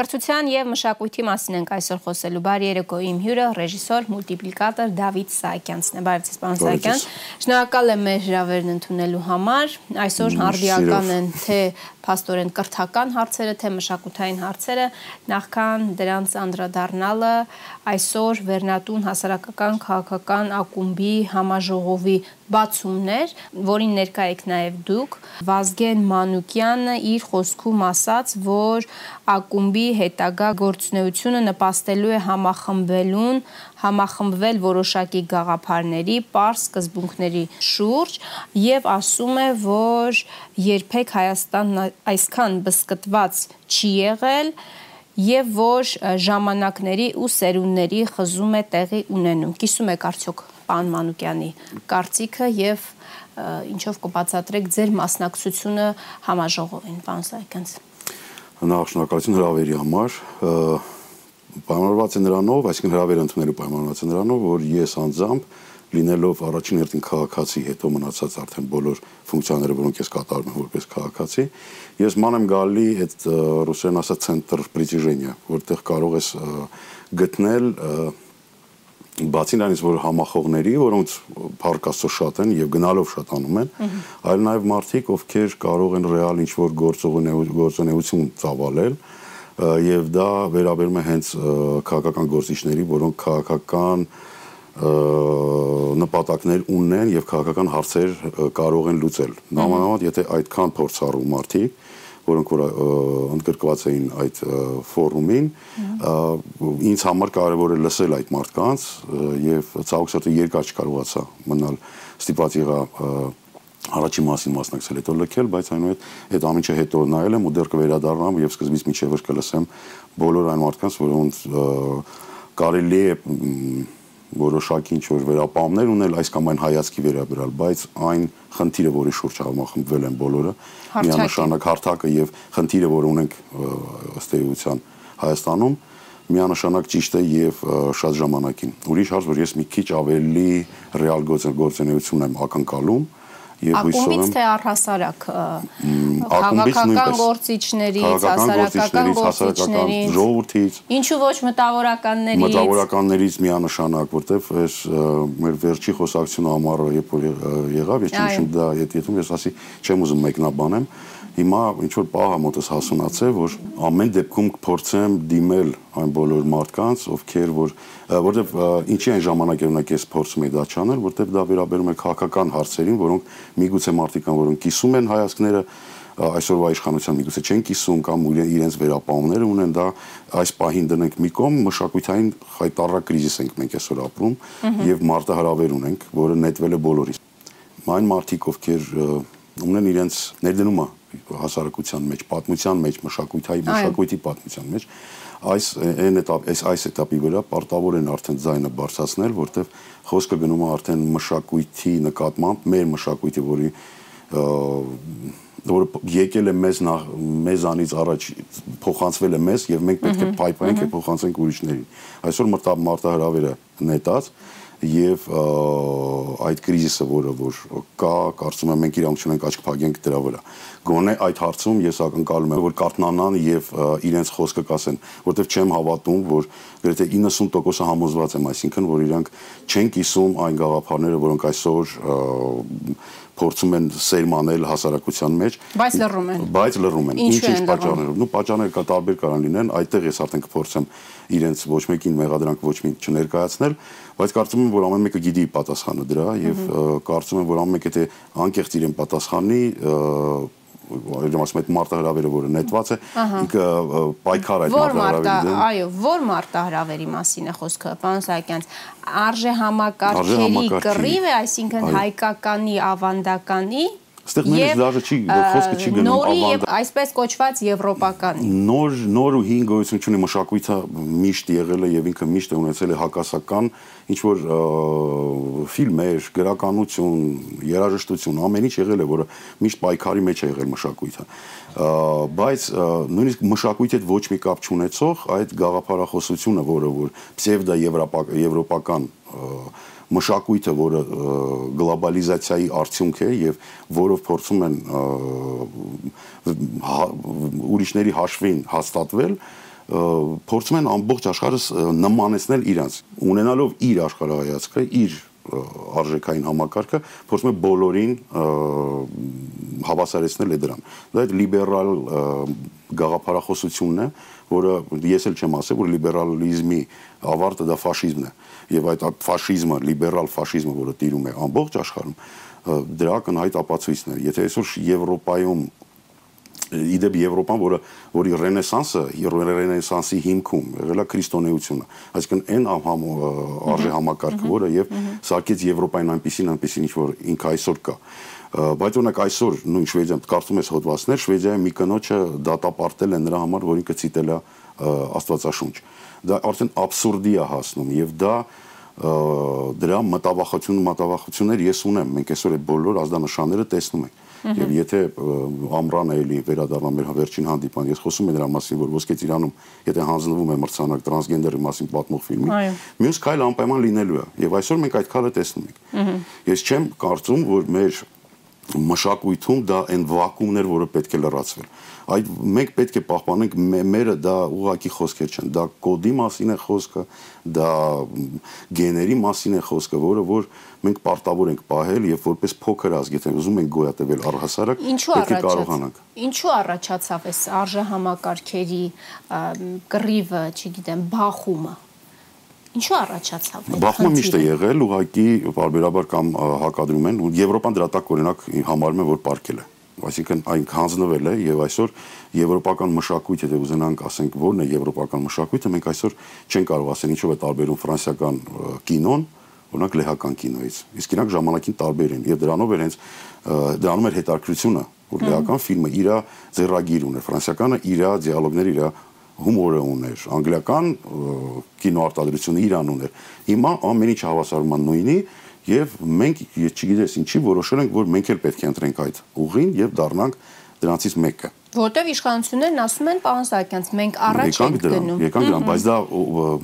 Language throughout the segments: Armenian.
Կրթության եւ մշակույթի մասին ենք այսօր խոսելու։ Բարի երեկո, իմ հյուրը ռեժիսոր, մուլտիպլիկատոր Դավիթ Սահակյանցն է։ Բարի ձեզ, պարոն Սահակյան։ Շնորհակալ եմ մեր հրավերն ընդունելու համար։ Այսօր արդիական են թե փաստորեն կրթական հարցերը, թե մշակութային հարցերը, նախքան դրանց անդրադառնալը այսօր Վերնատուն հասարակական քաղաքական ակումբի համաժողովի բացումներ, որին ներկա եք նաև դուք, Վազգեն Մանուկյանը իր խոսքում ասաց, որ ակումբի հետագա գործունեությունը նպաստելու է համախմբելուն, համախմբվել որոշակի գաղափարների, པարս սկզբունքների շուրջ եւ ասում է, որ երբեք Հայաստանն այսքան բսկտված չի եղել եւ որ ժամանակների ու սերունդների խզում է տեղի ունենում։ Կիսում եք արդյոք պան Մանուկյանի կարծիքը եւ ինչով կբացատրեք ձեր մասնակցությունը համաժողովին, պարոն Սայքյանց։ Նախ շնորհակալություն հրավերի համար պայմանավորված է նրանով, այսինքն հրավերը ընդունելու պայմանավորված է նրանով, որ ես անձամբ լինելով առաջին հերթին քաղաքացի, հետո մնացած արդեն բոլոր ֆունկցիաները, որոնք ես կատարում եմ որպես քաղաքացի, ես ման եմ գալի այդ ռուսերեն ասած ցենտր պրիտիժենիա, որտեղ կարող ես գտնել բացի նրանից որ համախոհների, որոնց փառկաստո շատ են եւ գնալով շատանում են, այլ նաեւ մարդիկ, ովքեր կարող են ռեալ ինչ որ գործունեություն ծավալել եւ դա վերաբերում է հենց քաղաքական գործիչների, որոնք քաղաքական նպատակներ ունեն եւ քաղաքական հարցեր կարող են լուծել։ Նամանավանդ եթե այդքան փորձառու մարդիկ որոնք որ ընդգրկված էին այդ ֆորումին, ինձ համար կարևոր է լսել այդ մարդկանց եւ ցավոք սրտի երկար չկարողացա մնալ ստիպված եղա առաջի մասին մասնակցել, հետո լքել, բայց այնուհետ այդ ամիջը հետո նայել եմ ու դեռ կվերադառնամ եւ սկզբից միջև կլսեմ բոլոր այն մարդկանց, որոնց կարելի է որոշակի ինչ որ վերապահումներ ունել այս կամ այն հայացքի վերաբերալ, բայց այն խնդիրը, որի շուրջ համախմբվել են բոլորը, միանշանակ հարթակը եւ խնդիրը, որ ունենք ըստ էության Հայաստանում, միանշանակ ճիշտ է եւ շատ ժամանակին։ Ուրիշ հարց, որ ես մի քիչ ավելի ռեալ գործունեություն եմ ակնկալում, եւ հույսով եմ թե առհասարակ քաղաքական գործիչներից, հասարակական գործիչներից, ժողովրդից, ինչու ոչ մտավորականներից, մտավորականներից միանշանակ, որտեվ այս մեր վերջի խոսակցությունը ամառը երբ որ եղավ, ես չհիշում դա եթե ես ասի չեմ ուզում մեկնաբանեմ, Հիմա ինչ որ պահա մոտս հասունացել, որ ամեն դեպքում կփորձեմ դիմել այն բոլոր մարդկանց, ովքեր որ որտեվ ինչի այն ժամանակերում եք ես փորձում եք դա չանել, որտեվ դա վերաբերում է քաղաքական հարցերին, որոնք միգուցե մարդիկ կան, որոնք կիսում են հայացքները այսօրվա իշխանության միգուցե չեն կիսում կամ իրենց վերապահումները ունեն դա այս պահին դնենք մի կողմ մշակութային խայտարակ կրիզիս ենք մենք այսօր ապրում եւ մարտահրավեր ունենք, որը նետվել է բոլորիս։ Այն մարդիկ, ովքեր ունեն իրենց ներդնումը հասարակության մեջ, պատմության մեջ, մշակույթի, մշակույթի պատմության մեջ, այս այն էտապ, այս այս էտապի վրա պարտավոր են արդեն ձայնը բարձրացնել, որտեվ խոսքը գնում է արդեն մշակույթի նկատմամբ, մեր մշակույթի, որի որը եկել է մեզ նախ մեզանից առաջ փոխանցվել է մեզ եւ մենք պետք է փայփայենք եւ փոխանցենք ուրիշներին։ Այսօր մարտահրավերը նետած, մա եւ այդ կրիզիսը, որը որ կա, կարծում եմ մենք իրանք չունենք աչք փակենք դրա վրա։ Գոնե այդ հարցում ես ակնկալում եմ, որ կարտնանան եւ իրենց խոսքը կասեն, որովհետեւ չեմ հավատում, որ գրեթե 90%-ը համոզված եմ, այսինքն որ իրանք չեն կիսում այն գաղափարները, որոնք այսօր փորձում են սերմանել հասարակության մեջ, բայց լռում են։ Բայց լռում են։ Ինչ-ինչ պատճառներով։ Նու պատճառները կա տարբեր կարան լինեն, այդտեղ ես արդեն կփորձեմ իրենց ոչ մեկին մեղադրանք ոչ մի չներկայացնել, բայց կարծում եմ, որ ամեն մեկը գիտի պատասխանը դրա եւ կարծում եմ, որ ամեն մեկը թե անկեղծ իրեն պատասխանի այժմ ասում այդ մարտահրավերը, որը նետված է, ինքը պայքար այդ մարտահրավերի Այո, որ մարտահրավերի մասին է խոսքը, պարոն Սահակյանց, արժե համակարգերի կռիվ է, այսինքն հայկականի ավանդականի Այստեղ նույնիսկ դաժե չի խոսքը չի գնում ավանդը։ Նորի եւ այսպես կոչված եվրոպական։ Նոր նոր ու հին գոյություն ունի մշակույթը միշտ եղել է եւ ինքը միշտ է ունեցել է հակասական ինչ որ ֆիլմեր, գրականություն, երաժշտություն, ամեն ինչ եղել է, որը միշտ պայքարի մեջ է եղել մշակույթը։ Բայց նույնիսկ մշակույթի հետ ոչ մի կապ չունեցող այդ գաղափարախոսությունը, որը որ պսևդա եվրոպական մշակույթը, որը գլոբալիզացիայի արդյունք է եւ որով փորձում են ուրիշների հաշվին հաստատվել, փորձում են ամբողջ աշխարհը նմանեցնել իրանց, ունենալով իր աշխարհայացքը, իր արժեքային համակարգը փորձում է բոլորին հավասարեցնել է դրան։ Դա այդ լիբերալ գաղափարախոսությունն է, որը ես էլ չեմ ասել, որ լիբերալիզմի ավարտը դա ֆաշիզմն է։ Եվ այդ ֆաշիզմը, լիբերալ ֆաշիզմը, որը տիրում է ամբողջ աշխարհում, դրա կնայտ ապացույցն է։ Եթե այսօր Եվրոպայում իդեպ Եվրոպան, որը որի ռենեսանսը, ռենեսանսի հիմքում եղել է քրիստոնեությունը, այսինքն այն համ արժե համակարգը, որը եւ սարքեց Եվրոպային այնպեսին, այնպեսին ինչ որ ինքը այսօր կա բայց օրինակ այսօր նույն Շվեդիայում կարծում ես հոդվածներ Շվեդիայի մի կնոջը դատապարտել է նրա համար, որ ինքը ցիտել է Աստվածաշունչ։ Դա արդեն абսուրդի է հասնում եւ դա դրա մտավախություն մտավախություններ ես ունեմ։ Մենք այսօր այդ բոլոր ազդանշանները տեսնում ենք Եվ եթե ամռանը էլի վերադառնամ մեր վերջին հանդիպան, ես խոսում եմ դրա մասին, որ ոսկե ծիրանում, եթե հանձնվում է մրցանակ տրանսգենդերի մասին պատմող ֆիլմի, մյուս քայլ անպայման լինելու է։ Եվ այսօր մենք այդ քայլը տեսնում ենք։ Ես չեմ կարծում, որ մեր մշակույթում դա այն վակուումներ, որը պետք է լրացվել։ Այդ մենք պետք է պահպանենք մերը դա ուղակի խոսքեր չեն, դա կոդի մասին է խոսքը, դա գեների մասին է խոսքը, որը որ մենք պարտավոր ենք պահել եւ որպես փոքր ազգ, եթե ուզում ենք գոյատևել առհասարակ, պետք է կարողանանք։ Ինչու առաջացավ այս արժե համակարգերի կռիվը, չգիտեմ, բախումը։ Ինչու առաջացավ այդ Բախումը միշտ է եղել, ուղղակի բարբերաբար կամ հակադրում են, ու Եվրոպան դրա տակ օրինակ համարում է, որ պարկել է այսինքն այն հանձնվել է եւ այսօր եվրոպական մշակույթ, եթե ուզենանք ասենք, որն է եվրոպական մշակույթը, մենք այսօր չենք կարող ասել ինչով է տարբերում ֆրանսիական կինոն, օրինակ լեհական կինոից։ Իսկ իրանք ժամանակին տարբեր են եւ դրանով էր հենց դրանում էր հետաքրությունը, որ լեհական ֆիլմը իր ձեռագիր ուներ, ֆրանսիականը իր դիալոգները, իր հումորը ուներ, անգլիական կինոարտադրությունը իրան ուներ։ Հիմա ամեն ինչ հավասարում է նույնի եւ մենք ես չգիտես ինչի որոշել ենք, որ մենք էլ պետք է ընտրենք այդ ուղին եւ դառնանք դրանցից մեկը։ Որտեվ իշխանություններն ասում են, պարոն Սահակյանց, մենք առաջ ենք գնում։ Եկանք դրան, բայց դա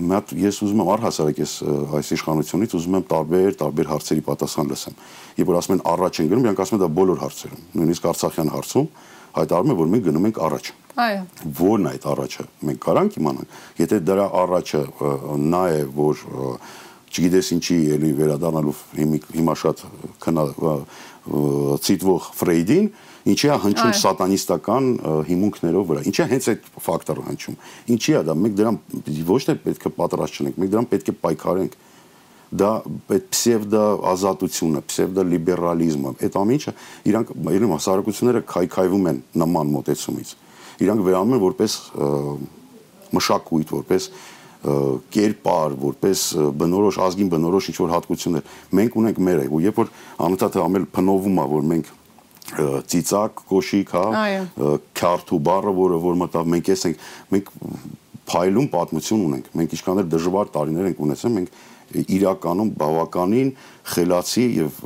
մի հատ ես ուզում եմ առհասարակ ես այս իշխանությունից ուզում եմ տարբեր տարբեր հարցերի պատասխան լսեմ։ Երբ որ ասում են առաջ են գնում, իրանք ասում են դա բոլոր հարցերում։ Նույնիսկ Արցախյան հարցում հայտարարում է, որ մենք գնում ենք առաջ։ Այո։ Որն է այդ առաջը։ Մենք կարանք իմանանք։ Եթե դրա առաջը նա է, որ չգիտես ինչի էլի վերադառնալու հիմա շատ քնա ցիտվող Ֆրեյդին, ինչի է հնչում սատանիստական հիմունքներով վրա։ Ինչի է հենց այդ ֆակտորը հնչում։ Ինչի է դա։ Մենք դրան ոչ թե պետք է պատրաստ չենք, մենք դրան պետք է պայքարենք դա այդ պսևդո ազատությունը, պսևդո լիբերալիզմը, այդ ամիջը իրանք իրեն հասարակությունները քայքայվում են նման մոտեցումից։ Իրանք վերանում են որպես մշակույթ, որպես կերպար, որպես բնորոշ ազգին բնորոշ ինչ որ հատկություններ։ Մենք ունենք մեր ու երբ որ անընդհատ ամել փնովում է, որ մենք ծիծակ, կոշիկ, հա, քարթու բառը, որը որ մտավ մենք ես ենք, մենք փայլուն պատմություն ունենք։ Մենք ինչքան դժվար տարիներ ենք ունեցել, մենք իրականում բավականին խելացի եւ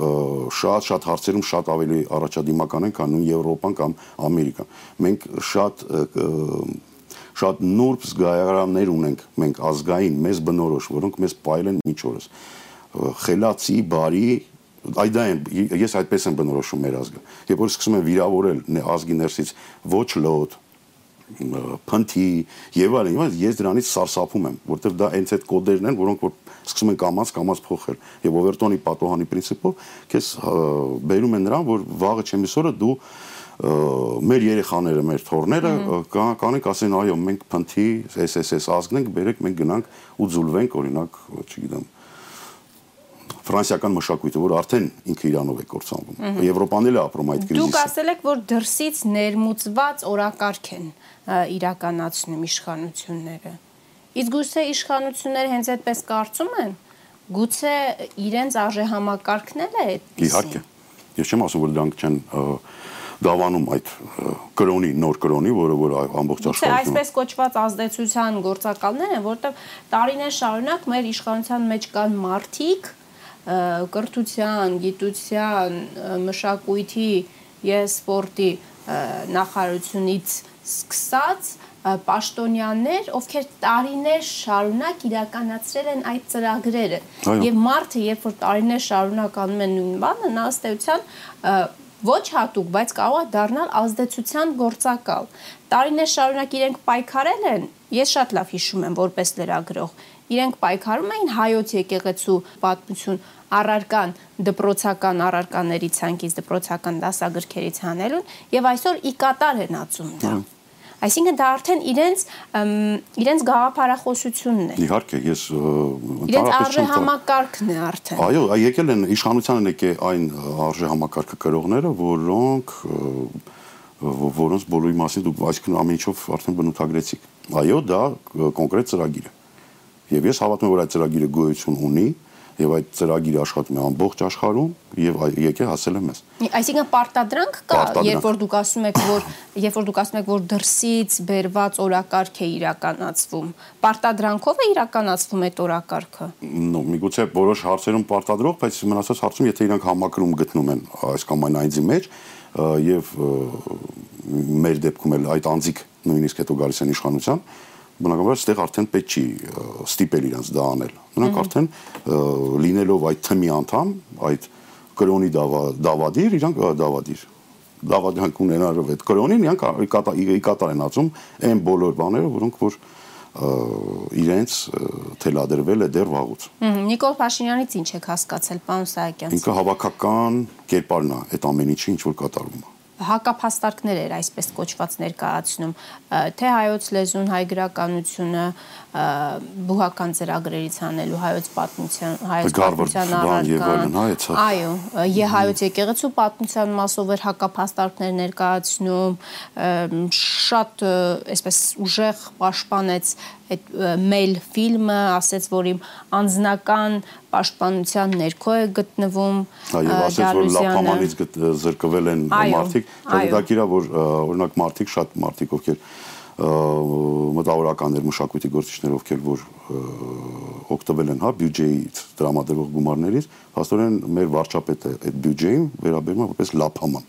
շատ շատ հարցերում շատ ավելի առաջադիմական են, քան նույն Եվրոպան կամ Ամերիկան։ Մենք շատ շատ նուրբ զգայարաններ ունենք մենք ազգային մեզ բնորոշ, որոնք մեզ պայել են միջորս։ Խելացի, բարի, այդ դա են ես այդպես եմ բնորոշում մեր ազգը։ Երբ որ սկսում են վիրավորել ազգի ներսից ոչ լոտ, փնթի եւ այլն, ես դրանից սարսափում եմ, որովհետեւ դա հենց այդ կոդերն են, որոնք որ սկսում են կամած կամած փոխել եւ օվերտոնի պատոհանի principle քեզ բերում են նրան, որ վաղը չեմիսորը դու մեր երեխաները, մեր թորները կանենք ասեն, այո, մենք փնթի SSS ազգն ենք, բերեք մենք գնանք ու ձուլվենք, օրինակ, չգիտեմ, ֆրանսիական մշակույթը, որ արդեն ինքը իրանով է կործանվում։ Եվրոպան էլ է ապրում այդ կրիզիսը։ Դուք ասել եք, որ դրսից ներմուծված օրակարգ են իրականացնում իշխանությունները։ Իսկ գուցե իշխանությունները հենց այդպես կարծում են։ Գուցե իրենց արժե համակարգն էլ է այդպես։ Իհարկե։ Ես չեմ ասում, որ դրանք չեն դավանում այդ կրոնի նոր կրոնի, որը որ ամբողջ աշխարհում այսպես կոչված ազդեցության գործակալներ են, որտեղ տարիներ շարունակ մեր իշխանության մեջ կան մարտիկ, կրթության, գիտության, մշակույթի եւ սպորտի նախարարությունից սկսած պաշտոնյաներ, ովքեր տարիներ շարունակ իրականացրել են այդ ծրագրերը։ Եվ մարդը, երբ որ տարիներ շարունակ անում է նույն բանը, նա ըստ էության ոչ հատուկ, բայց կարող է դառնալ ազդեցության գործակալ։ Տարիներ շարունակ իրենք պայքարել են, ես շատ լավ հիշում եմ որպես լրագրող, իրենք պայքարում էին հայոց եկեղեցու պատմություն առարկան դպրոցական առարկաների ցանկից դպրոցական դասագրքերից հանելուն եւ այսօր ի կատար են ածում դա։ Այսինքն դա արդեն իրենց իրենց գաղափարախոսությունն է։ Իհարկե, ես իրենց արժե համակարգն է արդեն։ Այո, եկել են իշխանության են եկել այն արժե համակարգը կրողները, որոնք որոնց բոլորի մասին դուք այսքան ամեն ինչով արդեն բնութագրեցիք։ Այո, դա կոնկրետ ծրագիր է։ Եվ ես հավատում եմ, որ այդ ծրագիրը գոյություն ունի, եւ այդ ծրագիրը աշխատում է ամբողջ աշխարհում եւ եկե հասել է մեզ։ Այսինքն պարտադրանք կա, երբ որ դուք ասում եք, որ երբ որ դուք ասում եք, որ դրսից բերված օրակարգ է իրականացվում, պարտադրանքով է իրականացվում այդ օրակարգը։ Նո, միգուցե որոշ հարցերում պարտադրող, բայց մնացած հարցում եթե իրանք համակրում գտնում են այս կամ այն այնձի մեջ եւ մեր դեպքում էլ այդ անձիկ նույնիսկ հետո գալիս են իշխանության, բնականաբար այստեղ արդեն պետք չի ստիպել իրենց դա անել։ Նրանք արդեն լինելով այդ թմի անդամ, այդ կրոնի դավադիր, իրանք դավադիր դավադրանք ունենալով այդ կրոնին, իրանք կատար են ածում այն բոլոր բաները, որոնք որ իրենց թելադրվել է դեռ վաղուց։ Նիկոլ Փաշինյանից ինչ եք հասկացել, պարոն Սահակյան։ Ինքը հավաքական կերպարն է այդ ամեն ինչի ինչ որ կատարում է հակափաստարկներ էր այսպես կոչված ներկայացնում թե հայոց լեզուն, հայ գրականությունը, բուհական ծրագրերից հանելու հայոց պատմության, հայոց պատմության առարկան, այո, եւ հայոց եկեղեցու պատմության մասով էր հակափաստարկներ ներկայացնում, շատ այսպես ուժեղ պաշտպանեց այդ մեյլ ֆիլմը, ասեց, որ իմ անձնական պաշտպանության ներքո է գտնվում Այո, ասեց, որ լապամանից զրկվել են մարդիկ, դա գիրա որ օրինակ մարդիկ, շատ մարդիկ ովքեր մտավորականներ, մշակույթի գործիչներ, ովքեր որ օգտվել են հա բյուջեից դրամադրող գումարներից, հաստորեն մեր վարչապետը այդ բյուջեին վերաբերում է որպես լափաման։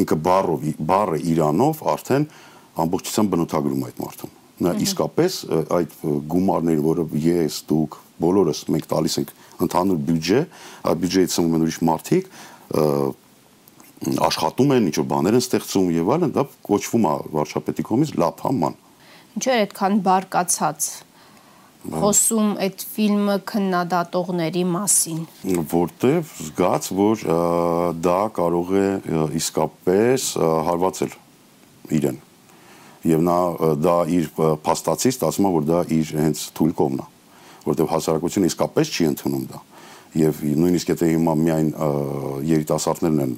Ինքը բառով բառը Իրանով արդեն ամբողջությամբ բնութագրում այդ մարդուն։ իսկապես այդ գումարները, որը ես, դուք, բոլորս մենք տալիս ենք ընդհանուր բյուջե, այդ բյուջեից ծնվում են ուրիշ մարդիկ, աշխատում են, ինչ-որ բաներ են ստեղծում եւ այլն, դա կոչվում է վարչապետի կողմից լափաման։ Ինչու է այդքան բարկացած խոսում այդ ֆիլմը քննադատողների մասին? Որտեվ զգաց որ դա կարող է իսկապես հարվածել իրեն եւ նա դա իր փաստացից ասում է որ դա իր հենց թույլ կողմն է որտեվ հասարակությունը իսկապես չի ընդունում դա եւ նույնիսկ եթե հիմա միայն երիտասարդներն են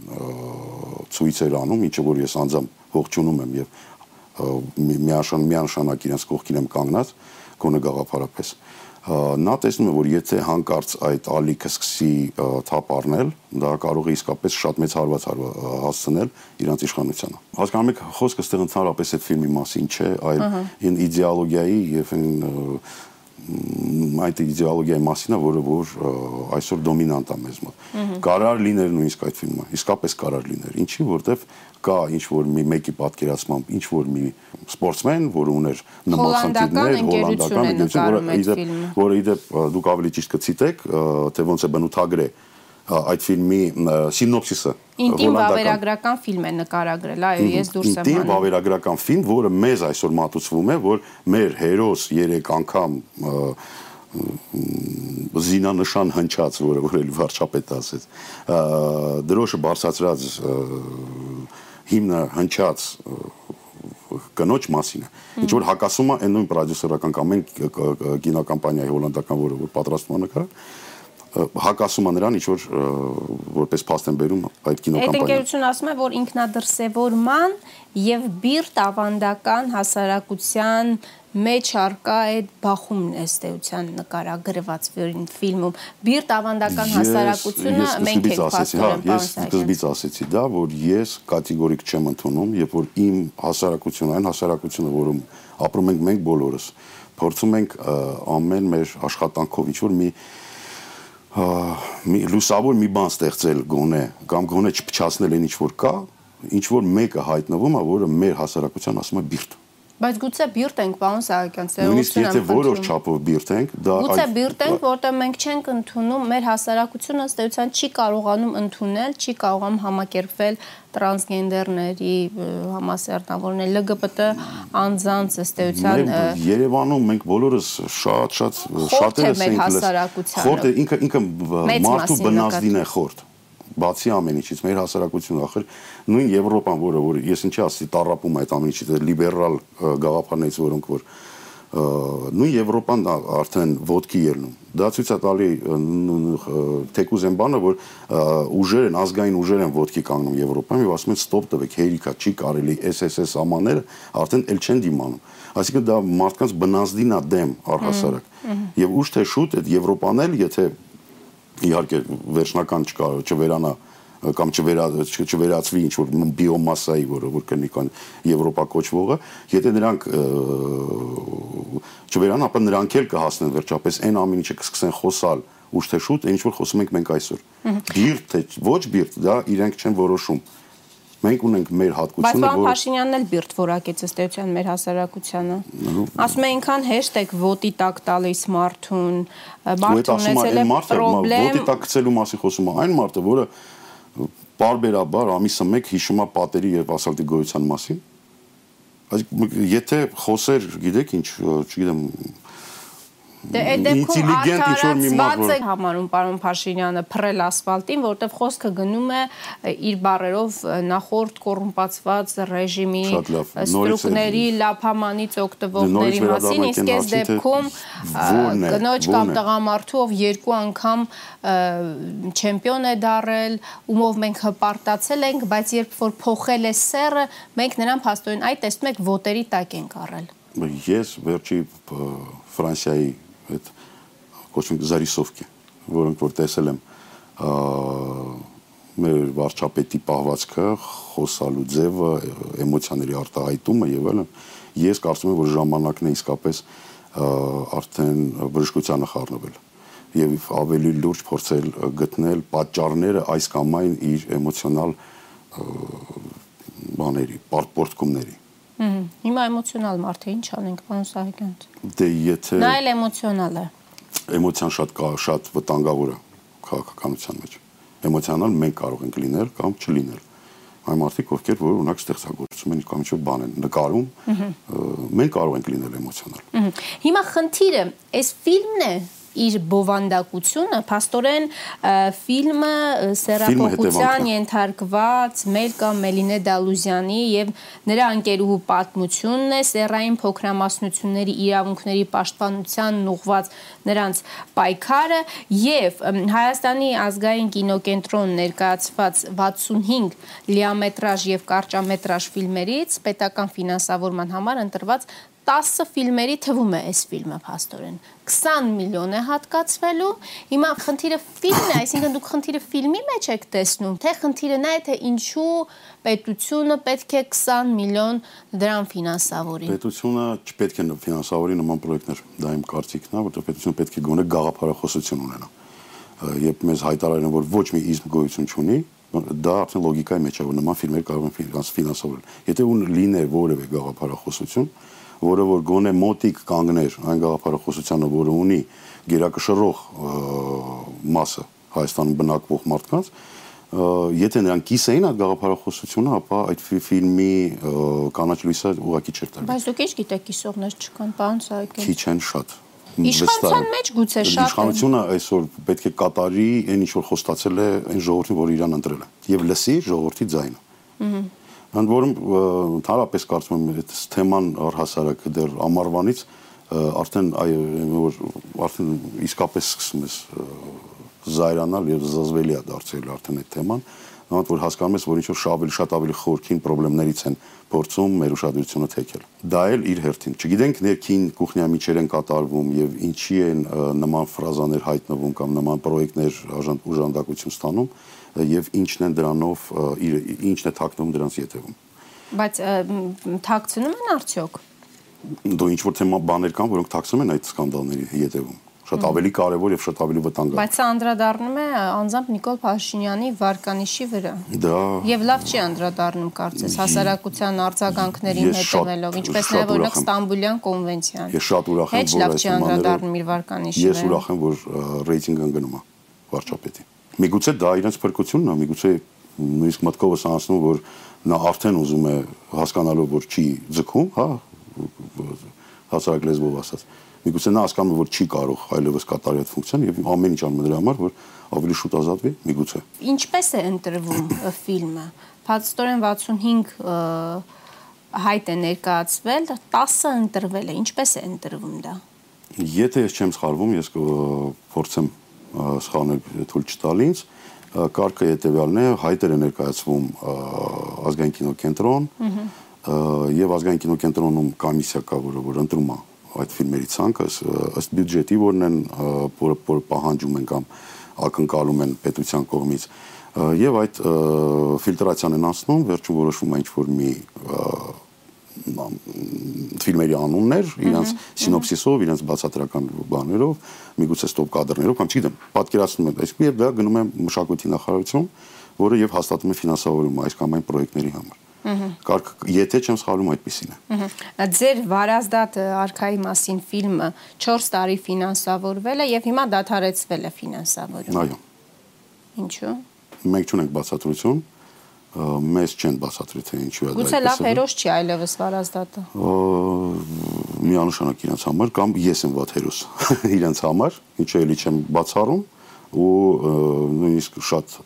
ցույցեր անում, ինչը որ ես անձամբ ողջունում եմ եւ միաշան միանշանակ իրենց կողքին եմ կանգնած գոնե գաղափարապես նա տեսնում է որ եթե հանկարծ այդ ալիքը սկսի թափ առնել դա կարող է իսկապես շատ մեծ հարված հասցնել իրանց իշխանությանը հասկանում եք խոսքը ստեղ ընդհանրապես այդ ֆիլմի մասին չէ այլ այն իդեոլոգիայի եւ այն այդ իդեոլոգիայի մասին է, որը որ այսօր դոմինանտ է մեզ մոտ։ Կարար լիներ նույնիսկ այդ ֆիլմը, իսկապես կարար լիներ։ Ինչի, որտեվ կա ինչ որ մի մեկի պատկերացմամբ ինչ որ մի սպորտսմեն, որը ուներ նման խնդիրներ, հոլանդական ընկերություն, որը իդեպ դուք ավելի ճիշտ կցիտեք, թե ոնց է բնութագրե այդ ֆիլմի սինոպսիսը ինտիմ վավերագրական ֆիլմ է նկարագրել, այո, ես դուրս եմ անում։ Ինտիմ վավերագրական ֆիլմ, որը մեզ այսօր մատուցվում է, որ մեր հերոս 3 անգամ զինանշան հնչած, որը որ էլ վարչապետը ասեց, դրոշը բարձրացրած հիմնը հնչած կնոջ մասին է։ Ինչ որ հակասում է այն նույն պրոդյուսերական կամ այն կինոկամպանիայի հոլանդական, որը որ պատրաստում է նկարը, հակասում է նրան ինչ որ որպես փաստ են բերում այդ կինոկամպանիան։ Այդ ընկերությունը ասում է, որ ինքնադրսևորման եւ բիրտ ավանդական հասարակության մեջ արկա այդ բախումն է ստեյության նկարագրված ֆիլմում։ Բիրտ ավանդական հասարակությունը մենք ենք փաստորեն հա, Ես սկզբից ասեցի դա, որ ես կատեգորիկ չեմ ընդունում, երբ որ իմ հասարակությունը, այն հասարակությունը, որում ապրում ենք մենք բոլորս, փորձում ենք ամեն մեր աշխատանքով ինչ որ մի մի լուսավոր մի բան ստեղծել գոնե կամ գոնե չփչացնել այն ինչ որ կա, ինչ որ մեկը հայտնվում է, որը մեր հասարակության ասում է բիրտ։ Բայց գուցե բիրտ ենք, պարոն Սահակյան, Նույնիսկ եթե որոշ չափով բիրտ ենք, դա Գուցե բիրտ ենք, որտեղ մենք չենք ընդունում, մեր հասարակությունը ըստ էության չի կարողանում ընդունել, չի կարողանում համակերպվել տրանսգենդերների համասերտավորներ ԼԳԲՏ անձանց ըստ էության Երևանում մենք բոլորս շատ-շատ շատերս ենք հասարակությանը։ Խորտ է ինքը ինքը մարդու բնազդին է խորտ բացի ամեն ինչից մեր հասարակությունը ախր նույն Եվրոպան, որը որ ես ինչի ասի տառապում այդ ամեն ինչից, լիբերալ գաղափարներից, որոնք որ նույն Եվրոպան արդեն ոդկի ելնում։ Դա ցույց է տալի թեկուզ են բանը, որ ուժեր են, ազգային ուժեր են ոդկի կանգնում Եվրոպայում եւ ասում են ստոպ տվեք, հերիքա, չի կարելի SSS ամաները արդեն ել չեն դիմանում։ Այսինքն դա մարդկանց բնազդին է դեմ առհասարակ։ Եվ ուշ թե շուտ այդ Եվրոպան էլ, եթե իհարկե վերջնական չվերանա կամ չվերա չվերածվի ինչ որ բիոմասայի, որը որ կնի կան Եվրոպա կոչվողը, եթե նրանք չվերանա, ապա նրանք էլ կհասնեն վերջապես այն ամեն ինչը կսկսեն խոսալ ուշ թե շուտ, ինչ որ խոսում ենք մենք այսօր։ Բիրտ թե ոչ բիրտ, դա իրենք չեն որոշում մենք ունենք մեր հատկությունը, որ Բայց Փաշինյանն էլ բիրտ որակեց ըստ էության մեր հասարակությանը։ Ասում է ինքան հեշտեգ ոտի տակ տալիս մարդուն, մարդը ունեցել է պրոբլեմ։ Ոտի տակ գցելու մասին խոսում է այն մարդը, որը բարբերաբար ամիսը 1 հիշում է պատերի եւ ասֆալտի գոյության մասին։ Այսինքն եթե խոսեր, գիտեք ինչ, չգիտեմ, Դե այդ դեպքում արդարացված է համարում պարոն Փաշինյանը փռել ասֆալտին, որտեղ խոսքը գնում է իր բարերով նախորդ կոռումպացված ռեժիմի ստրուկների լափամանից օգտվողների մասին, իսկ այս դեպքում կնոջ կամ տղամարդու ով երկու անգամ չեմպիոն է դարել, ումով մենք հպարտացել ենք, բայց երբ որ փոխել է սերը, մենք նրան փաստորեն այդ տեսնում եք ոտերի տակ ենք առել։ Ես վերջի Ֆրանսիայի այդ կոչվում զարիսովկի, որոնք որ տեսել եմ մեր վարչապետի պահվածքը, խոսալու ձևը, էմոցիաների արտահայտումը եւ այլն, ես կարծում եմ, որ ժամանակն է իսկապես արդեն բժշկությանը խառնվել եւ ավելի լուրջ փորձել գտնել պատճառները այս կամ այն իր էմոցիոնալ բաների, պարտպորտկումների Հիմա էմոցիոնալ մարդ է, ինչ անենք, պարոն Սահակյան։ Դե եթե Նա էլ էմոցիոնալ է։ Էմոցիան շատ կա, շատ վտանգավոր է քաղաքականության մեջ։ Էմոցիոնալ մենք կարող ենք լինել կամ չլինել։ Այն մարդիկ, ովքեր որ ունակ ստեղծագործում են կամ ինչ-որ բան են նկարում, մենք կարող ենք լինել էմոցիոնալ։ Հիմա խնդիրը այս ֆիլմն է, իր բովանդակությունը փաստորեն ֆիլմը սերապողության ենթարկված Մելկա Մելինե Դալուզյանի եւ նրա ընկերուհու պատմությունն է սերային փոքրամասնությունների իրավունքների պաշտպանության ուղված նրանց պայքարը եւ Հայաստանի ազգային կինոկենտրոն ներկայացված 65 լիամետրաժ եւ կարճամետրաժ ֆիլմերից պետական ֆինանսավորման համար ընտրված 10 ֆիլմերի թվում է այս ֆիլմը փաստորեն 20 միլիոն է հատկացվելու հիմա խնդիրը ֆիլմն է այսինքն դուք խնդիրը ֆիլմի մեջ եք տեսնում թե խնդիրը նա է թե ինչու պետությունը պետք է 20 միլիոն դրամ ֆինանսավորի պետությունը չպետք է ֆինանսավորի նման պրոյեկտներ դա իմ կարծիքն է որտեղ պետությունը պետք է գոնե գաղափարախոսություն ունենա երբ մեզ հայտարարեն որ ոչ մի իզմ գոյություն չունի դա արդեն լոգիկայի մեջ է որ նման ֆիլմեր կարող են ֆինանսավորել եթե ուն լիներ որևէ գաղափարախոսություն որը որ գոնե մոտիկ կանգներ այն գաղափարախոսությանը, որը ունի գերակշռող մասը Հայաստանում բնակվող մարդկանց, եթե նրանք կիսեին այդ գաղափարախոսությունը, ապա այդ ֆիլմի կանաչ լույսը ուղակի չէր տրվի։ Բայց դուք ինչ գիտեք կիսողներ չկան, պարոն Սահակյան։ Քիչ են շատ։ Իշխանության մեջ գուցե շատ։ Իշխանությունը այսօր պետք է կատարի այն ինչ որ խոստացել է այն ժողովրդին, որ իրան ընտրել է, եւ լսի ժողովրդի ձայնը։ Ահա Ընդ որում ընդհանրապես կարծում եմ այդ թեման առհասարակ դեռ ամառվանից արդեն այ որ արդեն իսկապես սկսում ես զայրանալ եւ զզվելի է դարձել արդեն այդ թեման նույնիսկ որ հասկանում ես որ ինչ որ շավելի շատ ավելի խորքին խնդիրներից են փորձում մեր ուշադրությունը թեքել դա էլ իր հերթին չգիտենք ներքին կուխնյա միջեր են կատարվում եւ ինչի են նման ֆրազաներ հայտնվում կամ նման պրոյեկտներ ուժանդակություն ստանում եւ ինչն են դրանով ինչն է թաքնվում դրանց յետևում։ Բայց թաքցնում են արդյոք։ Դու ինչ որ թեմա բաներ կան, որոնք թաքցնում են այդ սկանդալների յետևում շատ ավելի կարևոր եւ շատ ավելի վտանգավոր։ Բայց սա անդրադառնում է անձամբ Նիկոլ Փաշինյանի վարկանիշի վրա։ Դա Եվ լավ չի անդրադառնում կարծես հասարակության արձագանքներին հետևելով, ինչպես նաեւ օրինակ Ստամբուլյան կոնվենցիան։ Ես շատ ուրախ եմ, որ այս անդրադառնում իր վարկանիշի վրա։ Ես ուրախ եմ, որ ռեյտինգը ընկնում է վարչապետի։ Միգուցե դա իրենց փրկությունն է, միգուցե նույնիսկ մտքովս անցնում որ նա արդեն ուզում է հասկանալով որ չի ձգում, հա, հասարակ լեզվով ասած միգուցե նա հասկանում է որ չի կարող այլևս կատարել այդ ֆունկցիան եւ ամեն ինչ անում դրա համար որ ավելի շուտ ազատվի միգուցե ինչպես է ընտրվում ֆիլմը փաստորեն 65 հայտ է ներկայացվել 10-ը ընտրվել է ինչպես է ընտրվում դա եթե ես չեմ սխալվում ես փորձեմ սխալներ թույլ չտալ ինձ կարգը հետեւյալն է հայտերը ներկայացվում ազգային կինոկենտրոն եւ ազգային կինոկենտրոնում կոմիսիա կա որը որ ընտրում է այդ ֆիլմերի ցանկը ըստ բյուջետի որն են որ պահանջում են կամ ակնկալում են պետության կողմից եւ այդ ֆիլտրացիան են անցնում վերջում որոշվում է ինչ որ մի ֆիլմերի անուններ, իրենց սինոպսիսով, իրենց բացատրական բաներով, միգուցե ստոպ կադրներով, կամ չգիտեմ, պատկերացնում եմ, այսինքն եւ դա գնում է մշակույթի նախարարություն, որը եւ հաստատում է ֆինանսավորումը այս կամ այն պրոյեկտների համար։ Կարկ եթե չեմ սխալվում այդպեսին է։ Ձեր Վարազդատ արքայի մասին ֆիլմը 4 տարի ֆինանսավորվել է եւ հիմա դադարեցվել է ֆինանսավորումը։ Այո։ Ինչու։ Մենք չունենք բացատրություն մեզ չեն բացատրի թե ինչու է դա։ Գուցե լավ հերոս չի այլևս Վարազդատը։ Միանշանակ իրենց համար կամ ես եմ ված հերոս իրենց համար, ինչու էլի չեմ բացառում ու նույնիսկ շատ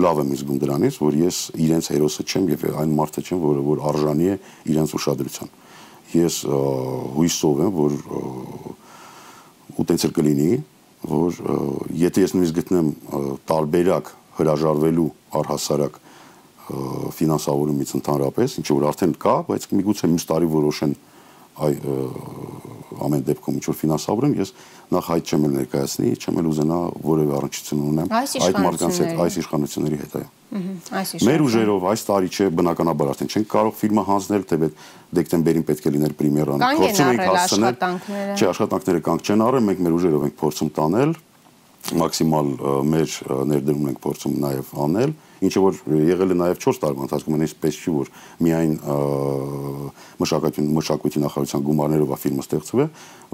լավ եմ զգում դրանից, որ ես իրենց հերոսը չեմ եւ այն մարդը չեմ, որը որ արժանի է իրենց ուշադրության։ Ես հույսով եմ, որ ուտենցել կլինի, որ եթե ես նույնիսկ գտնեմ տարբերակ հրաժարվելու առհասարակ ֆինանսավորումից ընդհանրապես, ինչ որ արդեն կա, բայց միգուցե մյուս տարի որոշեն այ ամեն դեպքում ինչ որ ֆինանսավորեն, ես նախ այդ չեմ ներկայացնի, չեմ էլ ուզենա որևէ առնչություն ունեմ այդ մարդկանց հետ, այս իշխանությունների հետ, այո։ Մեր ուժերով այս տարի չէ բնականաբար արդեն չենք կարող ֆիլմը հանձնել, թեպետ դեկտեմբերին պետք է լիներ պրեմիերան։ Փորձում ենք հասցնել։ Չէ, աշխատանքները կանգ չեն առել, մենք մեր ուժերով ենք փորձում տանել, մաքսիմալ մեր ներդրումն ենք փորձում նաև անել ինչը որ եղել է նաև 4 տարվա ընթացքում այն այսպես չի որ միայն մշակույթի մշակույթի նախարարության գումարներով է ֆիլմը ստեղծվել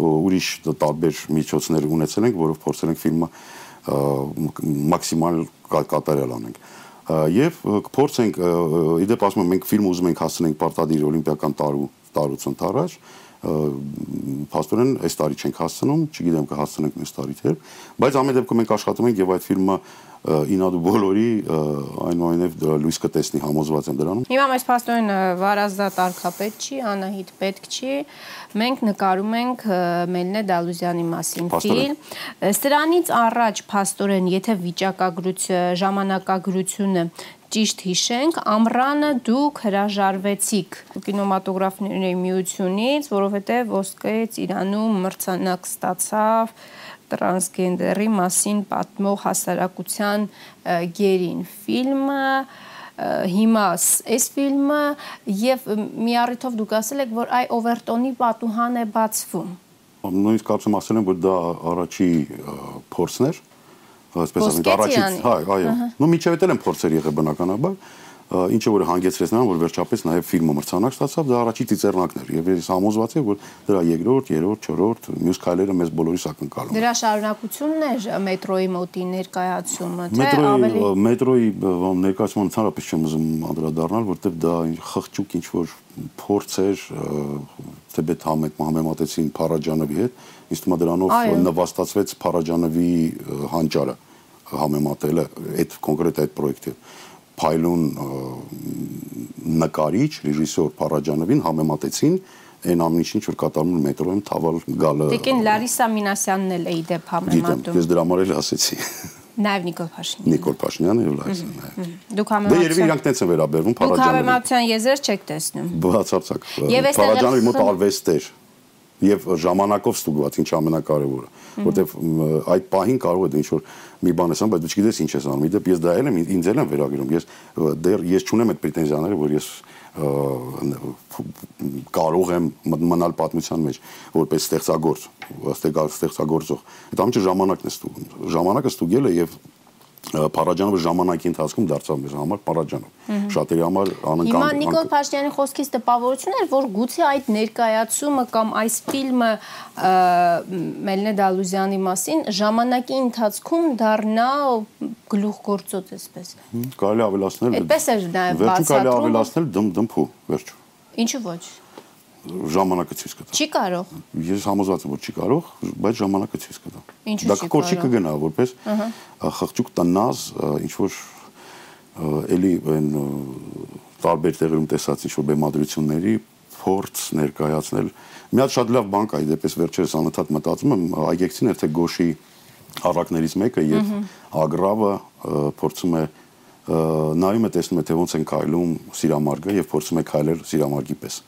ուրիշ տարբեր միջոցներ ունեցել ենք որով փորձել ենք ֆիլմը մաքսիմալ կատարյալ անենք եւ կփորձենք իդեպ ասում եմ մենք ֆիլմ ուզում ենք հասցնենք պարտադիր օլիմպիական տարու տարուց ընթരാճ փաստորեն այս տարի չենք հասցնում, չգիտեմ կհասցնենք այս տարի թե, բայց ամեն դեպքում մենք աշխատում ենք եւ այդ ֆիլմը ինադու բոլորի այնուամենայնիվ դրա լույս կտեսնի համոզված եմ դրանում։ Հիմա մեզ փաստորեն Վարազդա տարկապետ չի, Անահիտ պետք չի։ Մենք նկարում ենք Մելնե Դալուզյանի մասին ֆիլմ։ Սրանից առաջ փաստորեն, եթե վիճակագրությունը, ժամանակագրությունը ճիշտ հիշենք, ամռանը դուք հրաժարվեցիք կինոմատոգրաֆների միությունից, որովհետև ոսկեից Իրանում մրցանակ ստացավ տրանսգենդերի մասին պատմող հասարակության գերին ֆիլմը հիմա այս ֆիլմը եւ մի առիթով դուք ասել եք որ այ օվերտոնի պատուհան է բացվում նույնիսկ կարծում ասել եմ որ դա առաջի փորձն էր այսպես ասենք առաջից հայ այո նո միջև էլ են փորձեր եղել բնականաբար ինչը որ հանգեցրեց նրան, որ վերջապես նաև ֆիլմը մրցանակ ստացավ, դա առաջի ծիծեռնակն էր եւ ես համոզված եմ, որ դրա երկրորդ, երրորդ, չորրորդ մյուս քայլերը մեզ բոլորիս ակնկալում են։ Դրա շարունակությունն է մետրոյի մոտի ներկայացումը, թե ավելի մետրոյի ներկայացումը ընդհանրապես չեմ ուզում անդրադառնալ, որտեղ դա խղճուկ ինչ որ փորձ էր համետ համեմատեցին Փարաջանովի հետ, ինձ թվում է դրանով նվաստացվեց Փարաջանովի հանճարը համեմատելը այդ կոնկրետ այդ պրոյեկտի փայլուն նկարիչ, ռեժիսոր Փարաջանովին համեմատեցին այն ամեն ինչին որ կատարում մետրոյում թավալ գալը։ Տիկին Լարիսա Մինասյանն էլ էի դեպ համեմատում։ Գիտեմ, ես դրա համար էլ ասեցի։ Նաև Նիկոլ Փաշինյանը։ Նիկոլ Փաշինյանը եւ Լարիսան նաև։ Դուք համեմատության։ Դե երևի իրանք տենց են վերաբերվում Փարաջանովին։ Դուք համեմատության եզեր չեք տեսնում։ Բացարձակ։ Փարաջանովի մոտ արվեստ էր եւ ժամանակով ստուգված ինչ ամենակարևորը որտեվ այդ պահին կարող է դա ինչ որ մի բան ասեմ բայց դու չգիտես ինչ ես անում իդեպ ես դա էլ եմ ինձ էլ եմ վերագրում ես դեռ ես չունեմ այդ պրետենզիաները որ ես կարող եմ մնալ պատմության մեջ որպես ստեղծագործ ստեղծագործող դա ամենը ժամանակն է ստուգում ժամանակը ստուգել է եւ Փարաջանովը ժամանակի ընթացքում դարձավ մեր համար Փարաջանով։ Շատերի համար անընկան։ Հիմա Նիկոլ Փաշտյանի խոսքից տպավորություն էր, որ գուցե այդ ներկայացումը կամ այս ֆիլմը Մելնե Դալուզյանի մասին ժամանակի ընթացքում դառնա գլուխգործոց այսպես։ Կարելի ավելացնել։ Այդպես էր դա բացատրում։ Վերջում կարելի ավելացնել դմ դմփու, վերջ։ Ինչու ոչ ժամանակը ցույց կտա։ Չի կարող։ Ես համոզված եմ, որ չի կարող, բայց ժամանակը ցույց կտա։ Ինչու՞ չի կարող։ Դա կորչի կգնա, որպես խղճուկ տնազ, ինչ որ էլի այն տարբեր տեղերում տեսած ինչ որ բեմադրությունների փորձ ներկայացնել։ Մի հատ շատ լավ բան կա, իդեպս վերջերս անընդհատ մտածում եմ, այգեկցին էր թե Գոշի առակներից մեկը եւ Ագրավը փորձում է նայում է տեսնում է թե ոնց են քայլում սիրամարգը եւ փորձում է քայլել սիրամարգի պես։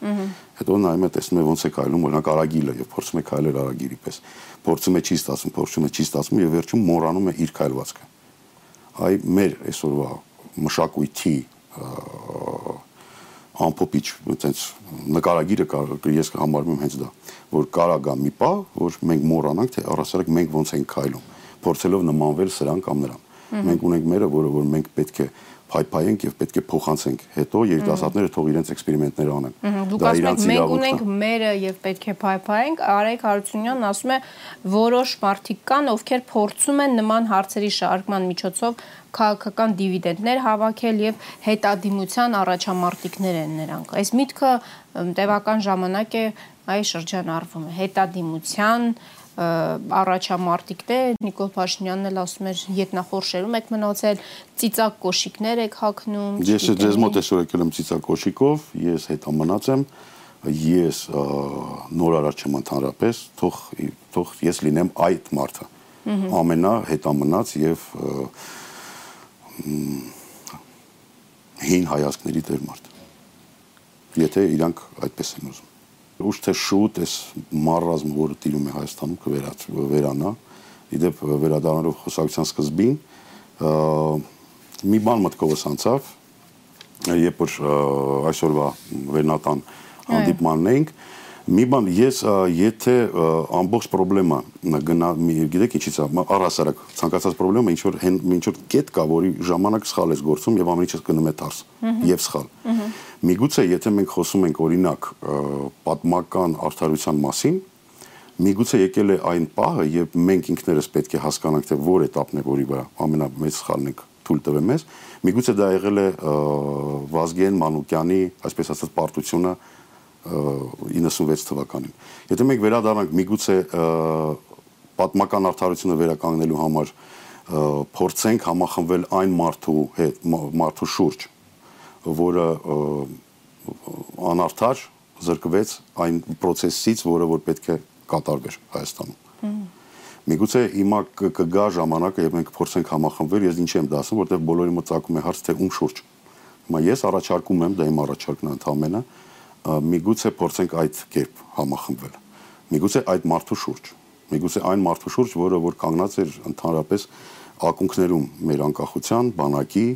Հետո նայում է տեսնում է ոնց է քայլում օրինակ արագիլը եւ փորձում է քայլել արագիրի պես։ Փորձում է չի ստացվում, փորձում է չի ստացվում եւ վերջում մոռանում է իր քայլվածքը։ Այ մեր այսօրվա մշակույթի ամփոփիչ այտենց նկարագիրը կար ես համարում եմ հենց դա որ կարա գա մի պա որ մենք մոռանանք թե առասարակ մենք ոնց ենք քայլում փորձելով նմանվել սրան կամ նրան Մենք ունենք մերը, որը որ մենք պետք է փայփայենք եւ պետք է փոխանցենք։ Հետո երիտասարդները թող իրենց էքսպերիմենտներ անեն։ Դուք ասում եք մենք ունենք մերը եւ պետք է փայփայենք, Արայք Հարությունյանն ասում է որոշ մարդիկ կան, ովքեր փորձում են նման հարցերի շարժման միջոցով քաղաքական դիվիդենդներ հավաքել եւ հետադիմության առաջամարտիկներ են նրանք։ Այս միտքը տևական ժամանակ է այ շրջանառվում է. Հետադիմության առաջամարտիկներ Նիկոլ Փաշինյանն էլ ասում էր ետնախորշերում եք մնացել ծիծակ կոշիկներ եք հագնում Ես ձեզ մոտ այսօր եկել եմ ծիծակ կոշիկով ես հետա մնաց եմ ես նորարար չեմ ընդհանրապես թող թող ես լինեմ այդ մարդը ամենա հետամնաց եւ հին հայացքների դեր մարդ եթե իրանք այդպես են ուզում ուշ թե շուտ այս մարրազմը, որը տիրում է Հայաստանում, կվերանա։ Իդեպ վերադառնալով խոսակցության սկզբին, մի բան մտքովս անցավ, երբ որ այսօրվա վերնատան հանդիպմանն էինք, Մի բան, ես եթե ամբողջ խնդրեմա գնա, գիտեք ինչից է, առհասարակ ցանկացած խնդրեմա ինչ որ ինչ որ կետ կա, որի ժամանակ սխալ ես գործում եւ ամենից գնում է դարս եւ սխալ։ Միգուցե եթե մենք խոսում ենք օրինակ պատմական արդարության մասին, միգուցե եկել է այն պահը, երբ մենք ինքներս պետք է հասկանանք, թե որ этаպն է, որի վրա ամենամեծ սխալն է թույլ տվել մեզ։ Միգուցե դա եղել է Վազգեն Մանուկյանի, այսպես ասած, պարտությունը 96 թվականին։ Եթե մենք վերադառնանք միգուցե պատմական արդարությունը վերականգնելու համար փորձենք համախմբվել այն մարդու հետ, մարդու շուրջ, որը անարդար զրկվեց այն process-ից, որը որ պետք է կատարվեր Հայաստանում։ Միգուցե հիմա կգա ժամանակը, եւ մենք փորձենք համախմբվել, ես ինչ եմ դա ասում, որտեղ բոլորի մոտ ցակում է հարց թե ում շուրջ։ Հիմա ես առաջարկում եմ, դա իմ առաջարկն է ընդհանրապես, միգուցե փորձենք այդ կերպ համախմբվել։ Միգուցե այդ մարդու շուրջ, միգուցե այն մարդու շուրջ, որը որ կանգնած էր ընդհանրապես ակունքներում մեր անկախության, բանակի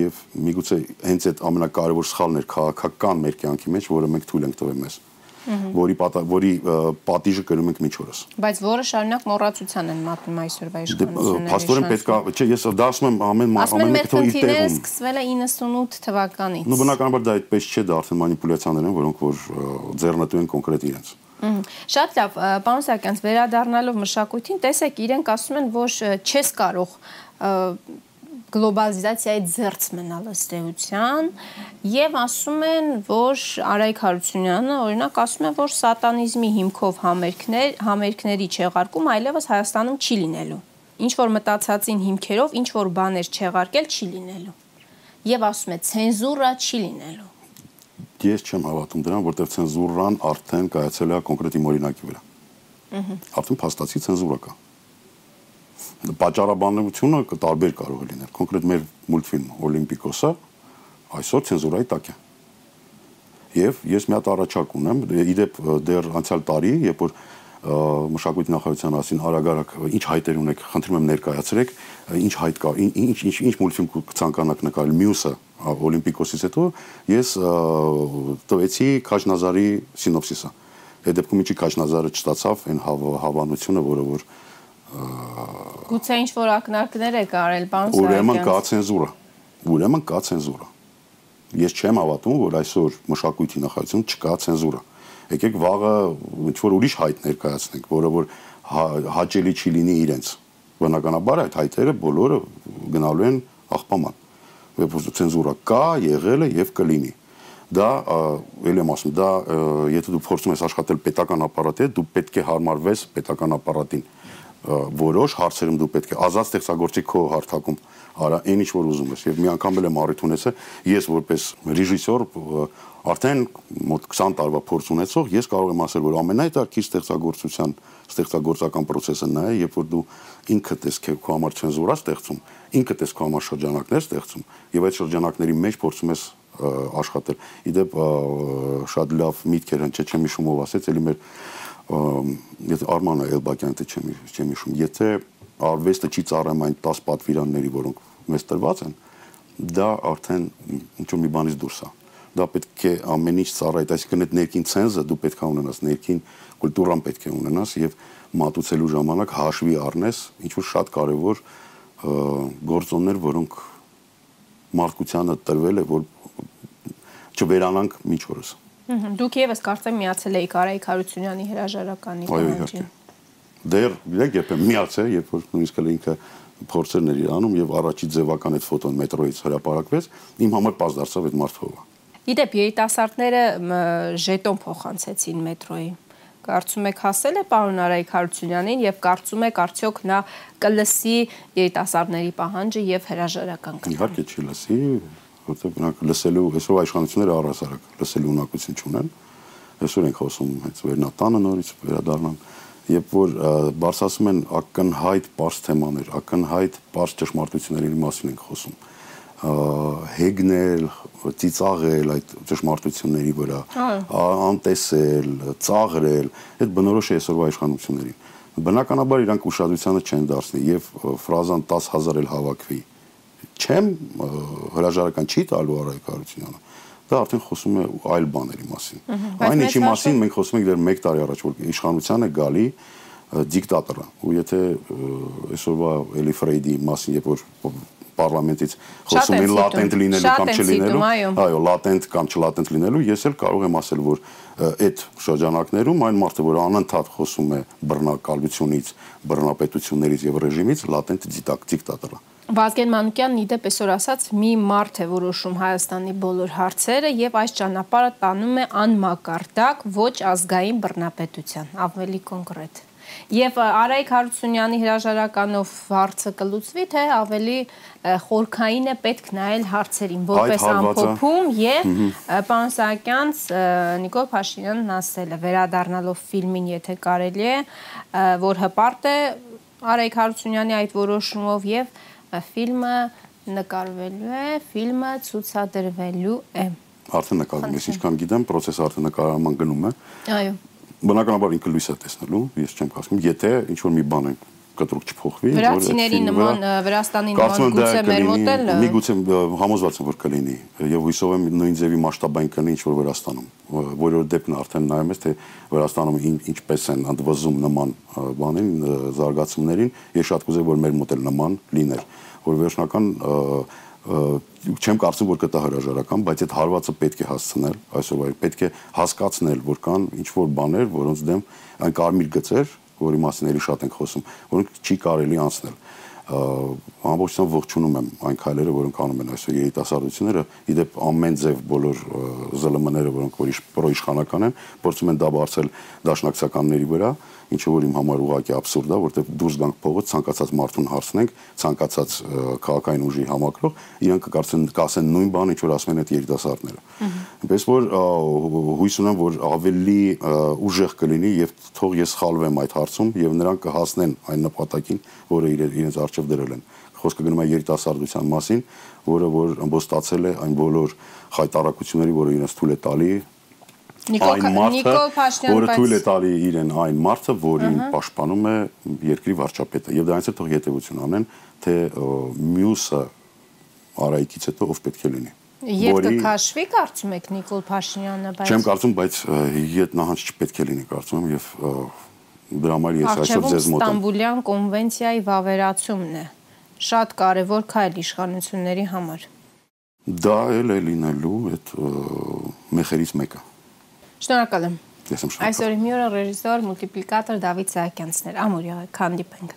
եւ միգուցե հենց այդ ամենակարևոր սխալն էր քաղաքական մեր կյանքի մեջ, որը մենք թույլ ենք տվել մեզ որի պատա, որի պատիժը կրում ենք միջորս։ Բայց որը շարունակ մոռացության են մատնում այսօրվա դե, իշխանությունները։ Փաստորեն պետք է, չէ, ես դա ասում եմ ամեն ամեն մեկը իր տեղում։ Սկսվել է 98 թվականից։ Ну բնականաբար դա այդպես չէ, դա արդեն մանիպուլյացիաներ են, որոնք որ ձեռնտու են կոնկրետ իրենց։ Շատ լավ, պարոն Սարգսյանց, վերադառնալով մշակույթին, տեսեք, իրենք ասում են, որ չես կարող գլոբալիզացիայի ձեռց մնալ ըստ էության եւ ասում են, որ Արայք Հարությունյանը օրինակ ասում է, որ սատանիզմի հիմքով համերգներ, համերգների չեղարկում այլևս Հայաստանում չի լինելու։ Ինչ որ մտածածին հիմքերով ինչ որ բաներ չեղարկել չի լինելու։ Եվ ասում է, ցենզուրա չի լինելու։ Ես չեմ հավատում դրան, որտեղ ցենզուրան արդեն կայացել է կոնկրետ իմ օրինակի վրա։ Ահա։ Արդեն փաստացի ցենզուրա կա պատճառաբանությունը կտարբեր կարող է լինել։ Կոնկրետ մեր մուլտֆիլմ Օլիմպիկոսը այսօր ցենզուրայի տակ է։ Եվ ես մի հատ առաջարկ ունեմ, իդեպ դեռ անցյալ տարի, երբ որ մշակույթի նախարարության ասին արագ-արագ ինչ հայտեր ունեք, խնդրում եմ ներկայացրեք, ինչ հայտ կա, ինչ ինչ ինչ մուլտֆիլմ կցանկանաք նկարել։ Մյուսը Օլիմպիկոսից հետո ես տվեցի Քաշնազարի սինոպսիսը։ Այդ դեպքում ինչի Քաշնազարը չստացավ այն հավանությունը, որը որ Գուցե ինչ որ ակնարկներ եք արել, բան Սարգսյան։ Ուրեմն կա ցենզուրա։ Ուրեմն կա ցենզուրա։ Ես չեմ հավատում, որ այսօր մշակույթի նախարարություն չկա ցենզուրա եկեք վաղը ինչ որ ուրիշ հայտ ներկայացնենք, որը որ հա, հաճելի չի լինի իրենց։ Բնականաբար այդ հայտերը բոլորը գնալու են աղբաման։ Որպես ցենզուրա կա, եղել է եւ կլինի դա ելի եմ ասում դա եթե դու փորձում ես աշխատել պետական ապարատի հետ դու պետք է հարմարվես պետական ապարատին որոշ հարցերում դու պետք է ազատ ստեղծագործի քո հարթակում արա այն ինչ որ ուզում ես եւ մի անգամ էլ եմ առիթ ունեցել ես որպես ռեժիսոր արդեն մոտ 20 տարվա փորձ ունեցող ես կարող եմ ասել որ ամենահետաքրքիր ստեղծագործության ստեղծագործական process-ը նա է երբ որ դու ինքդ ես քո համար ցենզուրա ստեղծում ինքդ ես քո համար շրջանակներ ստեղծում եւ այդ շրջանակների մեջ փորձում ես աշխատել իդեպ շատ լավ միտքեր չէ չեմ հիշում ով ասեց էլի մեր եթե Արմանը Էլբակյանը չեմ չեմ հիշում, եթե արվեստը չի ծառայում այն 10 պատվիրանների, որոնք մեզ տրված են, դա արդեն ինչ որ մի բանից դուրս է։ Դա պետք է ամեն ինչ ծառայի, այսինքն այդ ներքին ցենզը դու պետք է ունենաս, ներքին կուլտուրան պետք է ունենաս եւ մատուցելու ժամանակ հաշվի առնես ինչ որ շատ կարեւոր գործոններ, որոնք մարդկությանը տրվել է, որ չվերանանք միջ օրս։ Դուք եւս կարծեմ միացել եք Արայիկ Հարությունյանի հրաժարականի պահանջին։ Դեռ գիտեք, եմ միացել, երբ որ նույնիսկ էլ ինքը փորձերներ իր անում եւ առաջի ձևական այդ ֆոտոն մետրոյից հրապարակվեց, իմ համար պարզ դարձավ այդ մարդհովը։ Գիտեք, երիտասարդները ժետոն փոխանցեցին մետրոյի կարծում եք հասել է պարոն Արայիկ Հարությունյանին եւ կարծում եք արդյոք նա կլսի երիտասարդների պահանջը եւ հրաժարական կտա։ Իհարկե չի լսի, որտեղ նրանք լսելու այսօր իշխանությունները առհասարակ լսելու ունակություն չունեն այսօր ենք խոսում հենց վերնատանը նորից վերադառնան երբ որ բարձրացում են ակնհայտ པարս թեմաներ ակնհայտ པարս ճշմարտությունների մասին ենք խոսում հեգնել, ծիծաղել այդ ճշմարտությունների վրա, անտեսել, ծաղրել, այդ բնորոշ է այսօրվա իշխանություններին։ Բնականաբար իրանք ուշադրությանը չեն դարձնի եւ ֆրազան 10000 էլ հավաքվի չեմ հրաժարական չի տալու Արայք Հարությունյանը դա արդեն խոսում է այլ բաների մասին այն ինչի մասին մենք խոսում ենք դեռ 1 տարի առաջ որ իշխանության է գալի դիկտատորը ու եթե այսօրվա Էլի Ֆրեյդի մասին երբ որ պարլամենտից խոսում են լատենտ լինելու կամ չլինելու այո լատենտ կամ չլատենտ լինելու ես էլ կարող եմ ասել որ այդ շրջանակներում այն մարդը որ անընդհատ խոսում է բռնակալությունից բռնապետություններից եւ ռեժիմից լատենտ դիկտատորը Վազգեն Մանուկյանն իդեպ այսօր ասած մի մարդ է որոշում Հայաստանի բոլոր հարցերը եւ այս ճանապարհը տանում է անմակարդակ ոչ ազգային բռնապետության, ավելի կոնկրետ։ Եվ Արայիկ Հարությունյանի հրաժարականով հարցը կլուծվի, թե ավելի խորքային է պետք նայել հարցերին, որպես ամփոփում եւ պարոն Սահակյանց Նիկոլ Փաշինյանն ասել է վերադառնալով ֆիլմին, եթե կարելի է, որ հպարտ է Արայիկ Հարությունյանի այդ որոշումով եւ ֆիլմը նկարվելու է, ֆիլմը ցուցադրվելու է։ Արդեն նկարվում է, ինչքան գիտեմ, process-ը արդեն նկարահանման գնում է։ Այո։ Բնականաբար ինքը լույս է տեսնելու, ես չեմ ասում, եթե ինչ որ մի բան է կտրուկ չփոխվի, որ Վրացիների նման Վրաստանի նման գուցե մեր մոդել միգուցե համոզված եմ որ կլինի եւ հույսով եմ նույն ձևի մասշտաբային կլինի ինչ որ Վրաստանում որը դեպքն արդեն նայում ես թե Վրաստանում ինչպես են ընդվզում նման բանին զարգացումներին ես շատ կուզեի որ մեր մոդել նման լիներ որ վերջնական չեմ կարծում որ կտա հրաժարական, բայց այդ հարվածը պետք է հասցնել այսօր պետք է հասկացնել որ կան ինչ որ բաներ, որոնց դեմ այն կարմիր գծեր, որի մասին էլի շատ ենք խոսում, որոնք չի կարելի անցնել ամբողջությամբ ողջունում եմ այն քայլերը, որոնք անում են այսօր երիտասարդությունները, իդեպ ամեն ձև բոլոր ԶԼՄ-ները, որոնք որ պրոիշխանական են, փորձում են դա բարձել դաշնակցականների վրա, ինչը որ իմ համար ուղղակի абսուրդ է, որտեղ դուրս գանք փողոց, ցանկացած մարդուն հարցնենք, ցանկացած քաղաքային ուժի համակրող, իրանք կկարծեն կասեն նույն բանը, ինչ որ ասում են այդ երիտասարդները։ Այնպես որ հույս ունեմ, որ ավելի ուժեղ կլինի եւ թող ես խալվեմ այդ հարցում եւ նրանք կհասնեն այն նպատակին, որը իրենց արժեվ դրել են խոսքը գնում է երիտասարդության մասին, որը որ ըմբոստացել է այն բոլոր խայտարակությունների, որը իրենց թույլ է տալի այն մարդը, որը թույլ է տալի իրեն այն մարդը, որին պաշտպանում է երկրի վարչապետը։ Եվ դրանից հետո հետևություն անեն, թե մյուսը Արայիկից հետո ով պետք է լինի։ Եվ կքաշվի կարծում եք Նիկոլ Փաշինյանը, բայց Չեմ կարծում, բայց իդ նահանջ չպետք է լինի կարծում եմ եւ դրա համար ես այսօր ձեզ մոտ եմ։ Ստամբուլյան կոնվենցիայի վավերացումն է շատ կարևոր քայլ իշխանությունների համար։ Դա էլ է լինելու այդ մեխերից մեկը։ Շնորհակալ եմ։ Ես եմ շնորհակալ։ Այսօրի մի օրը ռեժիսոր, մուլտիպլիկատոր Դավիթ Սահակյանցն էր։ Ամուր եղեք, հանդիպենք։